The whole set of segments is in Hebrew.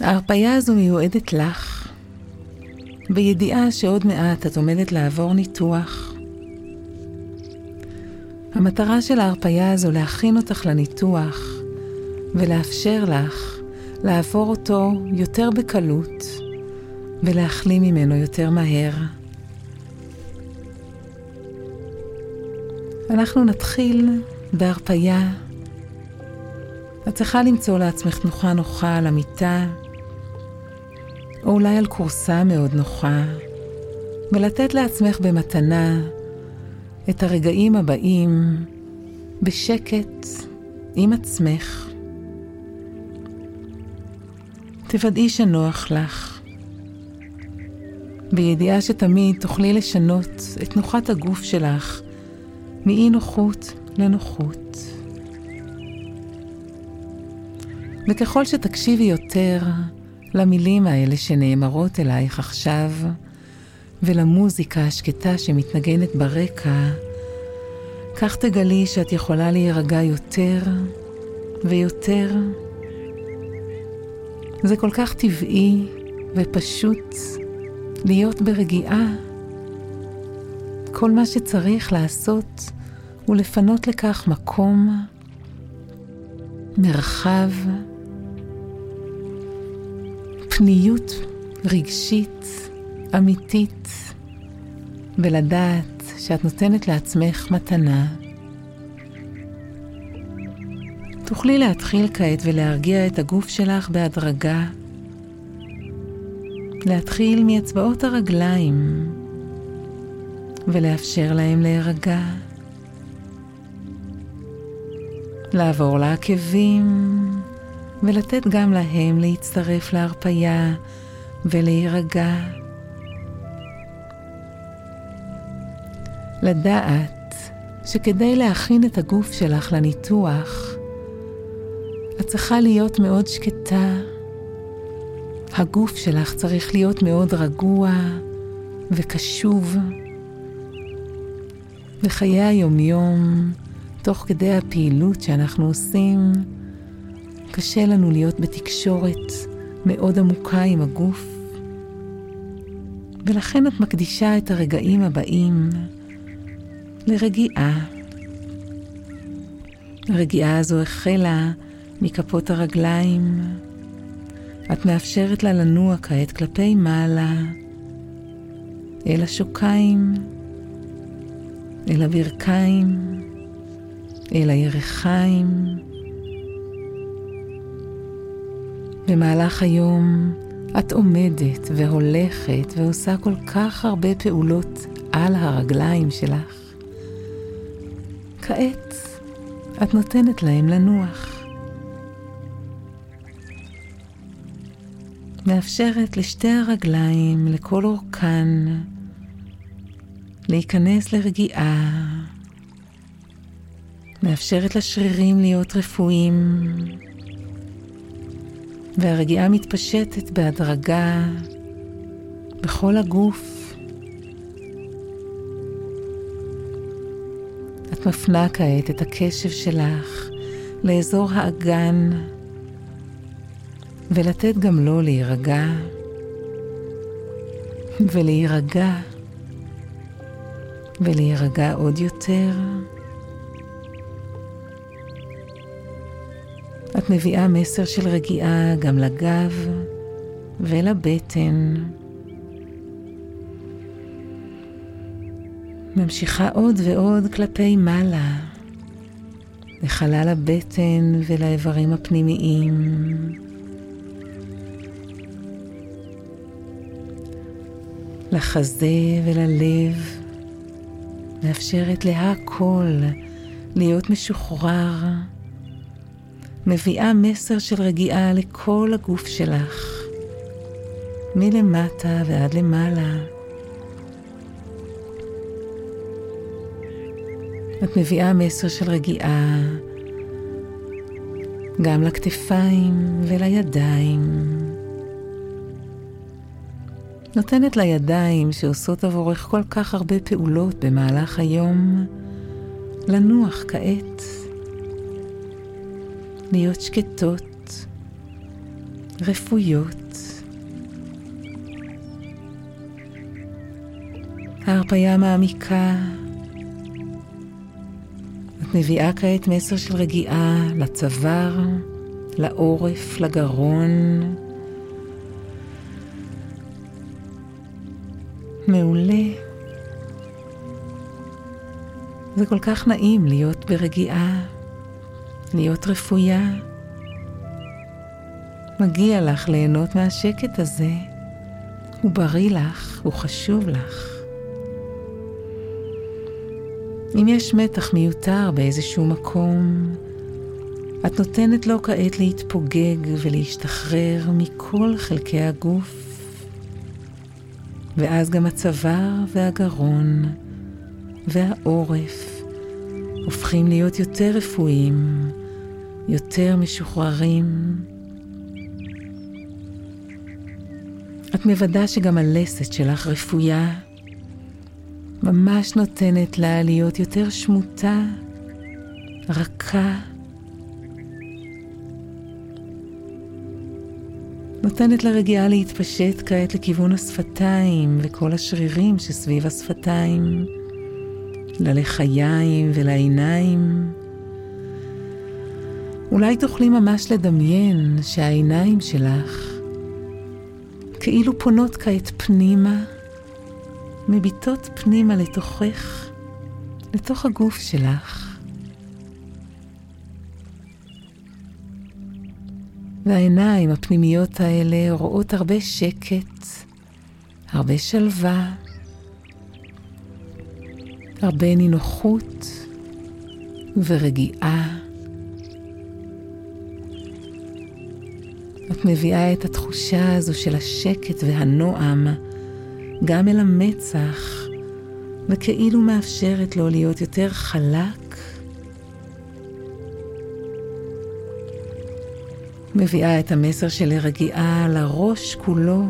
ההרפאיה הזו מיועדת לך, בידיעה שעוד מעט את עומדת לעבור ניתוח. המטרה של ההרפאיה הזו להכין אותך לניתוח ולאפשר לך לעבור אותו יותר בקלות ולהחלים ממנו יותר מהר. אנחנו נתחיל בהרפאיה. את צריכה למצוא לעצמך תנוחה נוחה על המיטה, או אולי על כורסה מאוד נוחה, ולתת לעצמך במתנה את הרגעים הבאים בשקט עם עצמך. תוודאי שנוח לך, בידיעה שתמיד תוכלי לשנות את תנוחת הגוף שלך מאי נוחות לנוחות. וככל שתקשיבי יותר למילים האלה שנאמרות אלייך עכשיו, ולמוזיקה השקטה שמתנגנת ברקע, כך תגלי שאת יכולה להירגע יותר ויותר. זה כל כך טבעי ופשוט להיות ברגיעה. כל מה שצריך לעשות הוא לפנות לכך מקום, מרחב, פניות רגשית, אמיתית, ולדעת שאת נותנת לעצמך מתנה. תוכלי להתחיל כעת ולהרגיע את הגוף שלך בהדרגה. להתחיל מאצבעות הרגליים ולאפשר להם להירגע. לעבור לעקבים ולתת גם להם להצטרף להרפייה ולהירגע. לדעת שכדי להכין את הגוף שלך לניתוח, את צריכה להיות מאוד שקטה. הגוף שלך צריך להיות מאוד רגוע וקשוב. בחיי היומיום, תוך כדי הפעילות שאנחנו עושים, קשה לנו להיות בתקשורת מאוד עמוקה עם הגוף, ולכן את מקדישה את הרגעים הבאים לרגיעה. הרגיעה הזו החלה מכפות הרגליים. את מאפשרת לה לנוע כעת כלפי מעלה, אל השוקיים, אל הברכיים, אל הירכיים. במהלך היום את עומדת והולכת ועושה כל כך הרבה פעולות על הרגליים שלך. כעת את נותנת להם לנוח. מאפשרת לשתי הרגליים, לכל אורכן, להיכנס לרגיעה. מאפשרת לשרירים להיות רפואיים, והרגיעה מתפשטת בהדרגה בכל הגוף. את מפנה כעת את הקשב שלך לאזור האגן, ולתת גם לו להירגע, ולהירגע, ולהירגע עוד יותר. את מביאה מסר של רגיעה גם לגב ולבטן. ממשיכה עוד ועוד כלפי מעלה, לחלל הבטן ולאיברים הפנימיים. לחזה וללב, מאפשרת להכל להיות משוחרר, מביאה מסר של רגיעה לכל הגוף שלך, מלמטה ועד למעלה. את מביאה מסר של רגיעה גם לכתפיים ולידיים. נותנת לידיים שעושות עבורך כל כך הרבה פעולות במהלך היום, לנוח כעת, להיות שקטות, רפויות. ההרפאיה מעמיקה. את מביאה כעת מסר של רגיעה לצוואר, לעורף, לגרון. מעולה. זה כל כך נעים להיות ברגיעה, להיות רפויה. מגיע לך ליהנות מהשקט הזה. הוא בריא לך, הוא חשוב לך. אם יש מתח מיותר באיזשהו מקום, את נותנת לו כעת להתפוגג ולהשתחרר מכל חלקי הגוף, ואז גם הצוואר והגרון והעורף הופכים להיות יותר רפואיים, יותר משוחררים. את מוודא שגם הלסת שלך רפויה, ממש נותנת לה להיות יותר שמוטה, רכה. נותנת לרגיעה להתפשט כעת לכיוון השפתיים וכל השרירים שסביב השפתיים, ללחיים ולעיניים. אולי תוכלי ממש לדמיין שהעיניים שלך כאילו פונות כעת פנימה, מביטות פנימה לתוכך, לתוך הגוף שלך. והעיניים הפנימיות האלה רואות הרבה שקט, הרבה שלווה, הרבה נינוחות ורגיעה. את מביאה את התחושה הזו של השקט והנועם גם אל המצח, וכאילו מאפשרת לו להיות יותר חלק. מביאה את המסר של הרגיעה לראש כולו,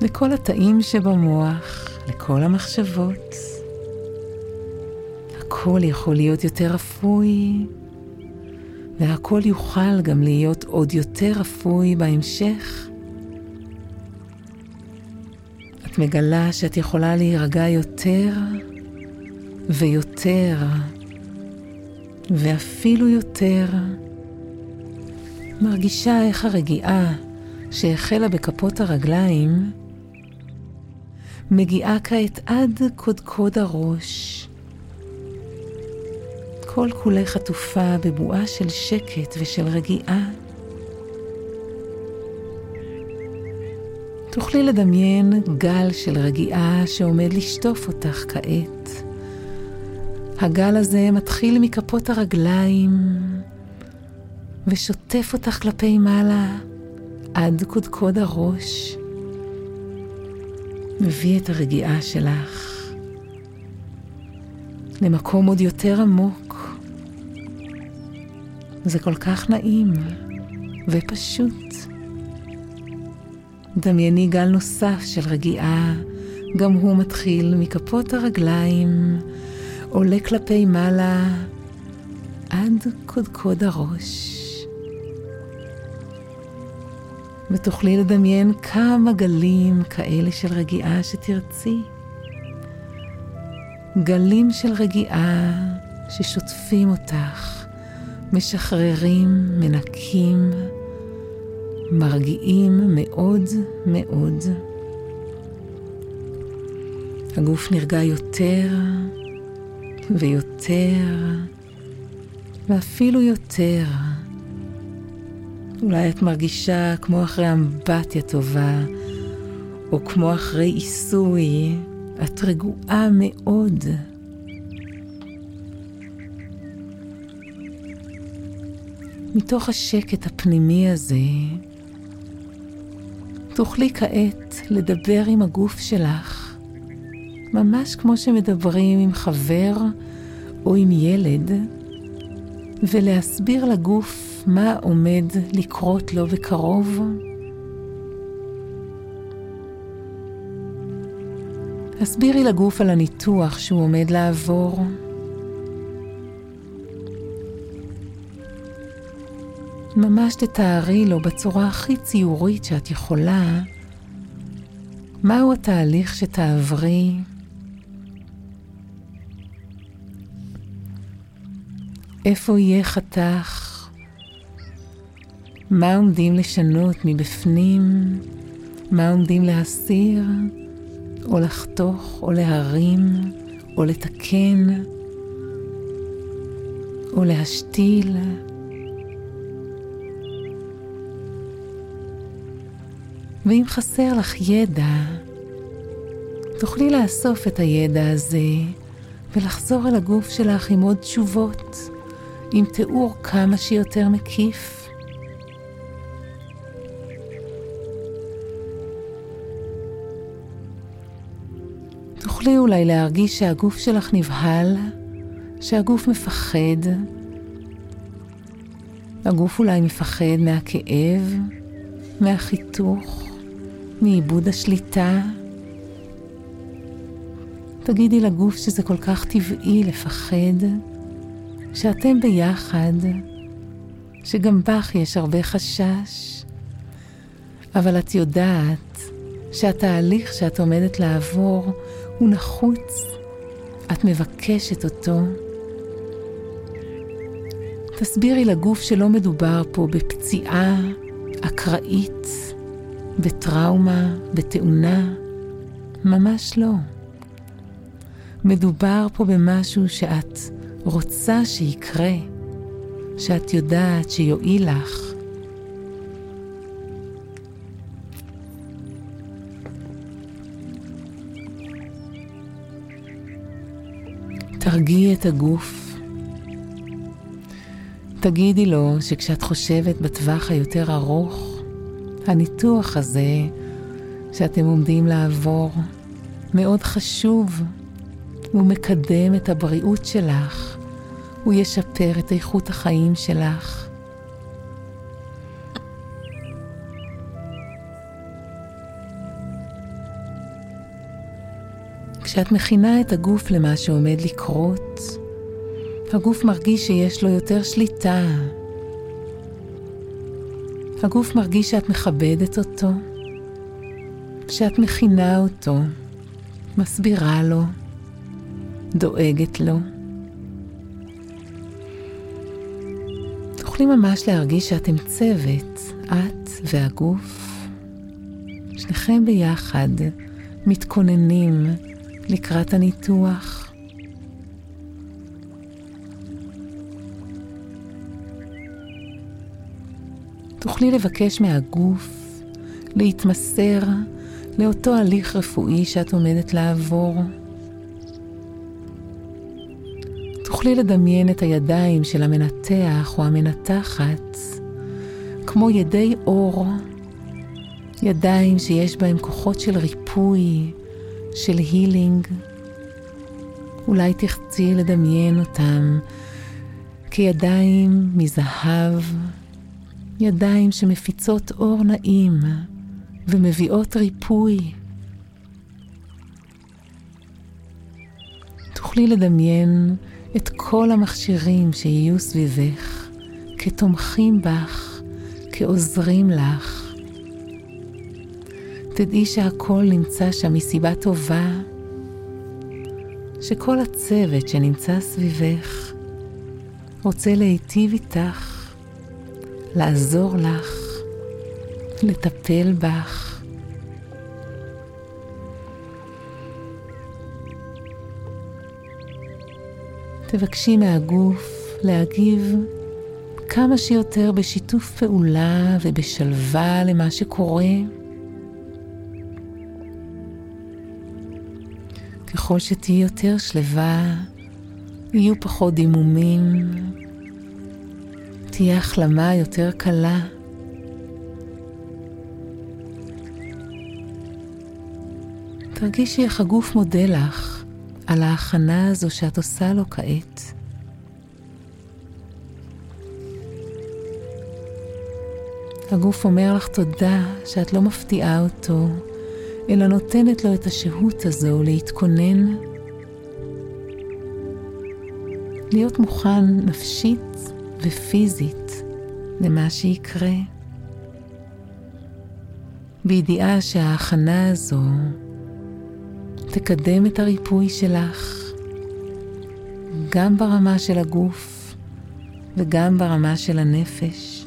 לכל התאים שבמוח, לכל המחשבות. הכל יכול להיות יותר אפוי, והכל יוכל גם להיות עוד יותר אפוי בהמשך. את מגלה שאת יכולה להירגע יותר ויותר, ואפילו יותר. מרגישה איך הרגיעה שהחלה בכפות הרגליים מגיעה כעת עד קודקוד הראש. כל כולך עטופה בבועה של שקט ושל רגיעה. תוכלי לדמיין גל של רגיעה שעומד לשטוף אותך כעת. הגל הזה מתחיל מכפות הרגליים ושוטף אותך כלפי מעלה עד קודקוד הראש. מביא את הרגיעה שלך למקום עוד יותר עמוק. זה כל כך נעים ופשוט. דמייני גל נוסף של רגיעה, גם הוא מתחיל מכפות הרגליים, עולה כלפי מעלה עד קודקוד הראש. ותוכלי לדמיין כמה גלים כאלה של רגיעה שתרצי. גלים של רגיעה ששוטפים אותך, משחררים, מנקים, מרגיעים מאוד מאוד. הגוף נרגע יותר ויותר ואפילו יותר. אולי את מרגישה כמו אחרי אמבטיה טובה, או כמו אחרי עיסוי, את רגועה מאוד. מתוך השקט הפנימי הזה, תוכלי כעת לדבר עם הגוף שלך, ממש כמו שמדברים עם חבר או עם ילד, ולהסביר לגוף מה עומד לקרות לו בקרוב. הסבירי לגוף על הניתוח שהוא עומד לעבור. ממש תתארי לו בצורה הכי ציורית שאת יכולה מהו התהליך שתעברי איפה יהיה חתך? מה עומדים לשנות מבפנים? מה עומדים להסיר? או לחתוך, או להרים, או לתקן, או להשתיל? ואם חסר לך ידע, תוכלי לאסוף את הידע הזה ולחזור אל הגוף שלך עם עוד תשובות, עם תיאור כמה שיותר מקיף. תוכלי אולי להרגיש שהגוף שלך נבהל, שהגוף מפחד. הגוף אולי מפחד מהכאב, מהחיתוך, מאיבוד השליטה. תגידי לגוף שזה כל כך טבעי לפחד, שאתם ביחד, שגם בך יש הרבה חשש, אבל את יודעת שהתהליך שאת עומדת לעבור הוא נחוץ, את מבקשת אותו. תסבירי לגוף שלא מדובר פה בפציעה אקראית, בטראומה, בתאונה, ממש לא. מדובר פה במשהו שאת רוצה שיקרה, שאת יודעת שיועיל לך. תרגיעי את הגוף. תגידי לו שכשאת חושבת בטווח היותר ארוך, הניתוח הזה שאתם עומדים לעבור מאוד חשוב הוא מקדם את הבריאות שלך, הוא ישפר את איכות החיים שלך. כשאת מכינה את הגוף למה שעומד לקרות, הגוף מרגיש שיש לו יותר שליטה. הגוף מרגיש שאת מכבדת אותו, שאת מכינה אותו, מסבירה לו. דואגת לו. תוכלי ממש להרגיש שאתם צוות, את והגוף. שניכם ביחד מתכוננים לקראת הניתוח. תוכלי לבקש מהגוף להתמסר לאותו הליך רפואי שאת עומדת לעבור. תוכלי לדמיין את הידיים של המנתח או המנתחת כמו ידי אור, ידיים שיש בהם כוחות של ריפוי, של הילינג. אולי תחצי לדמיין אותם כידיים מזהב, ידיים שמפיצות אור נעים ומביאות ריפוי. תוכלי לדמיין את כל המכשירים שיהיו סביבך, כתומכים בך, כעוזרים לך. תדעי שהכל נמצא שם מסיבה טובה, שכל הצוות שנמצא סביבך רוצה להיטיב איתך, לעזור לך, לטפל בך. תבקשי מהגוף להגיב כמה שיותר בשיתוף פעולה ובשלווה למה שקורה. ככל שתהיי יותר שלווה, יהיו פחות דימומים, תהיה החלמה יותר קלה. תרגישי איך הגוף מודה לך על ההכנה הזו שאת עושה לו כעת. הגוף אומר לך תודה שאת לא מפתיעה אותו, אלא נותנת לו את השהות הזו להתכונן, להיות מוכן נפשית ופיזית למה שיקרה. בידיעה שההכנה הזו תקדם את הריפוי שלך גם ברמה של הגוף וגם ברמה של הנפש.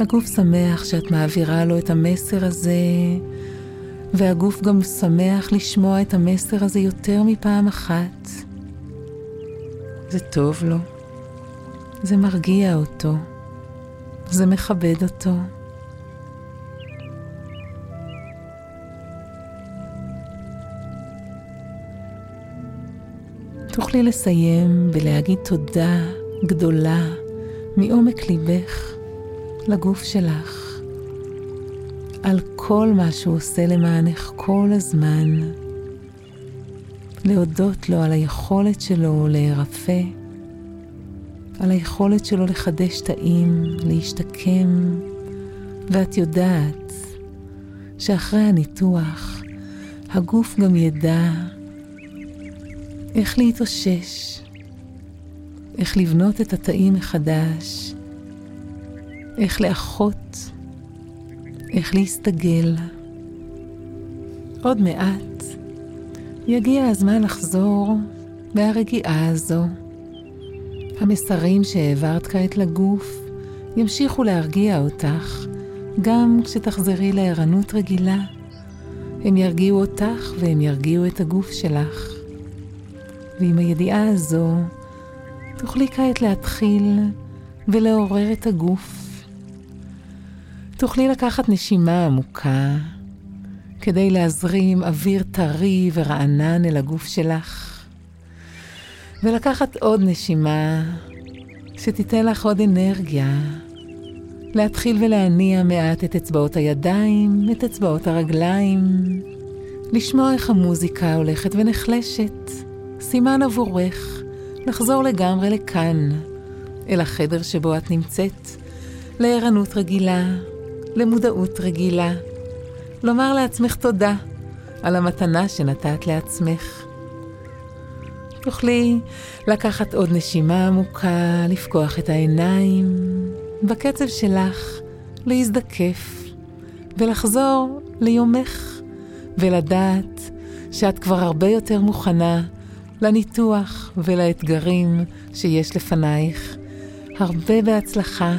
הגוף שמח שאת מעבירה לו את המסר הזה, והגוף גם שמח לשמוע את המסר הזה יותר מפעם אחת. זה טוב לו, זה מרגיע אותו, זה מכבד אותו. תוכלי לסיים ולהגיד תודה גדולה מעומק ליבך לגוף שלך כל מה שהוא עושה למענך כל הזמן. להודות לו על היכולת שלו להירפא, על היכולת שלו לחדש תאים, להשתקם, ואת יודעת שאחרי הניתוח הגוף גם ידע איך להתאושש, איך לבנות את התאים מחדש, איך לאחות, איך להסתגל. עוד מעט יגיע הזמן לחזור מהרגיעה הזו. המסרים שהעברת כעת לגוף ימשיכו להרגיע אותך גם כשתחזרי לערנות רגילה. הם ירגיעו אותך והם ירגיעו את הגוף שלך. ועם הידיעה הזו תוכלי כעת להתחיל ולעורר את הגוף. תוכלי לקחת נשימה עמוקה כדי להזרים אוויר טרי ורענן אל הגוף שלך, ולקחת עוד נשימה שתיתן לך עוד אנרגיה, להתחיל ולהניע מעט את אצבעות הידיים, את אצבעות הרגליים, לשמוע איך המוזיקה הולכת ונחלשת, סימן עבורך לחזור לגמרי לכאן, אל החדר שבו את נמצאת, לערנות רגילה, למודעות רגילה. לומר לעצמך תודה על המתנה שנתת לעצמך. תוכלי לקחת עוד נשימה עמוקה, לפקוח את העיניים, בקצב שלך להזדקף ולחזור ליומך ולדעת שאת כבר הרבה יותר מוכנה לניתוח ולאתגרים שיש לפנייך. הרבה בהצלחה,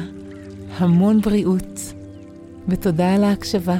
המון בריאות ותודה על ההקשבה.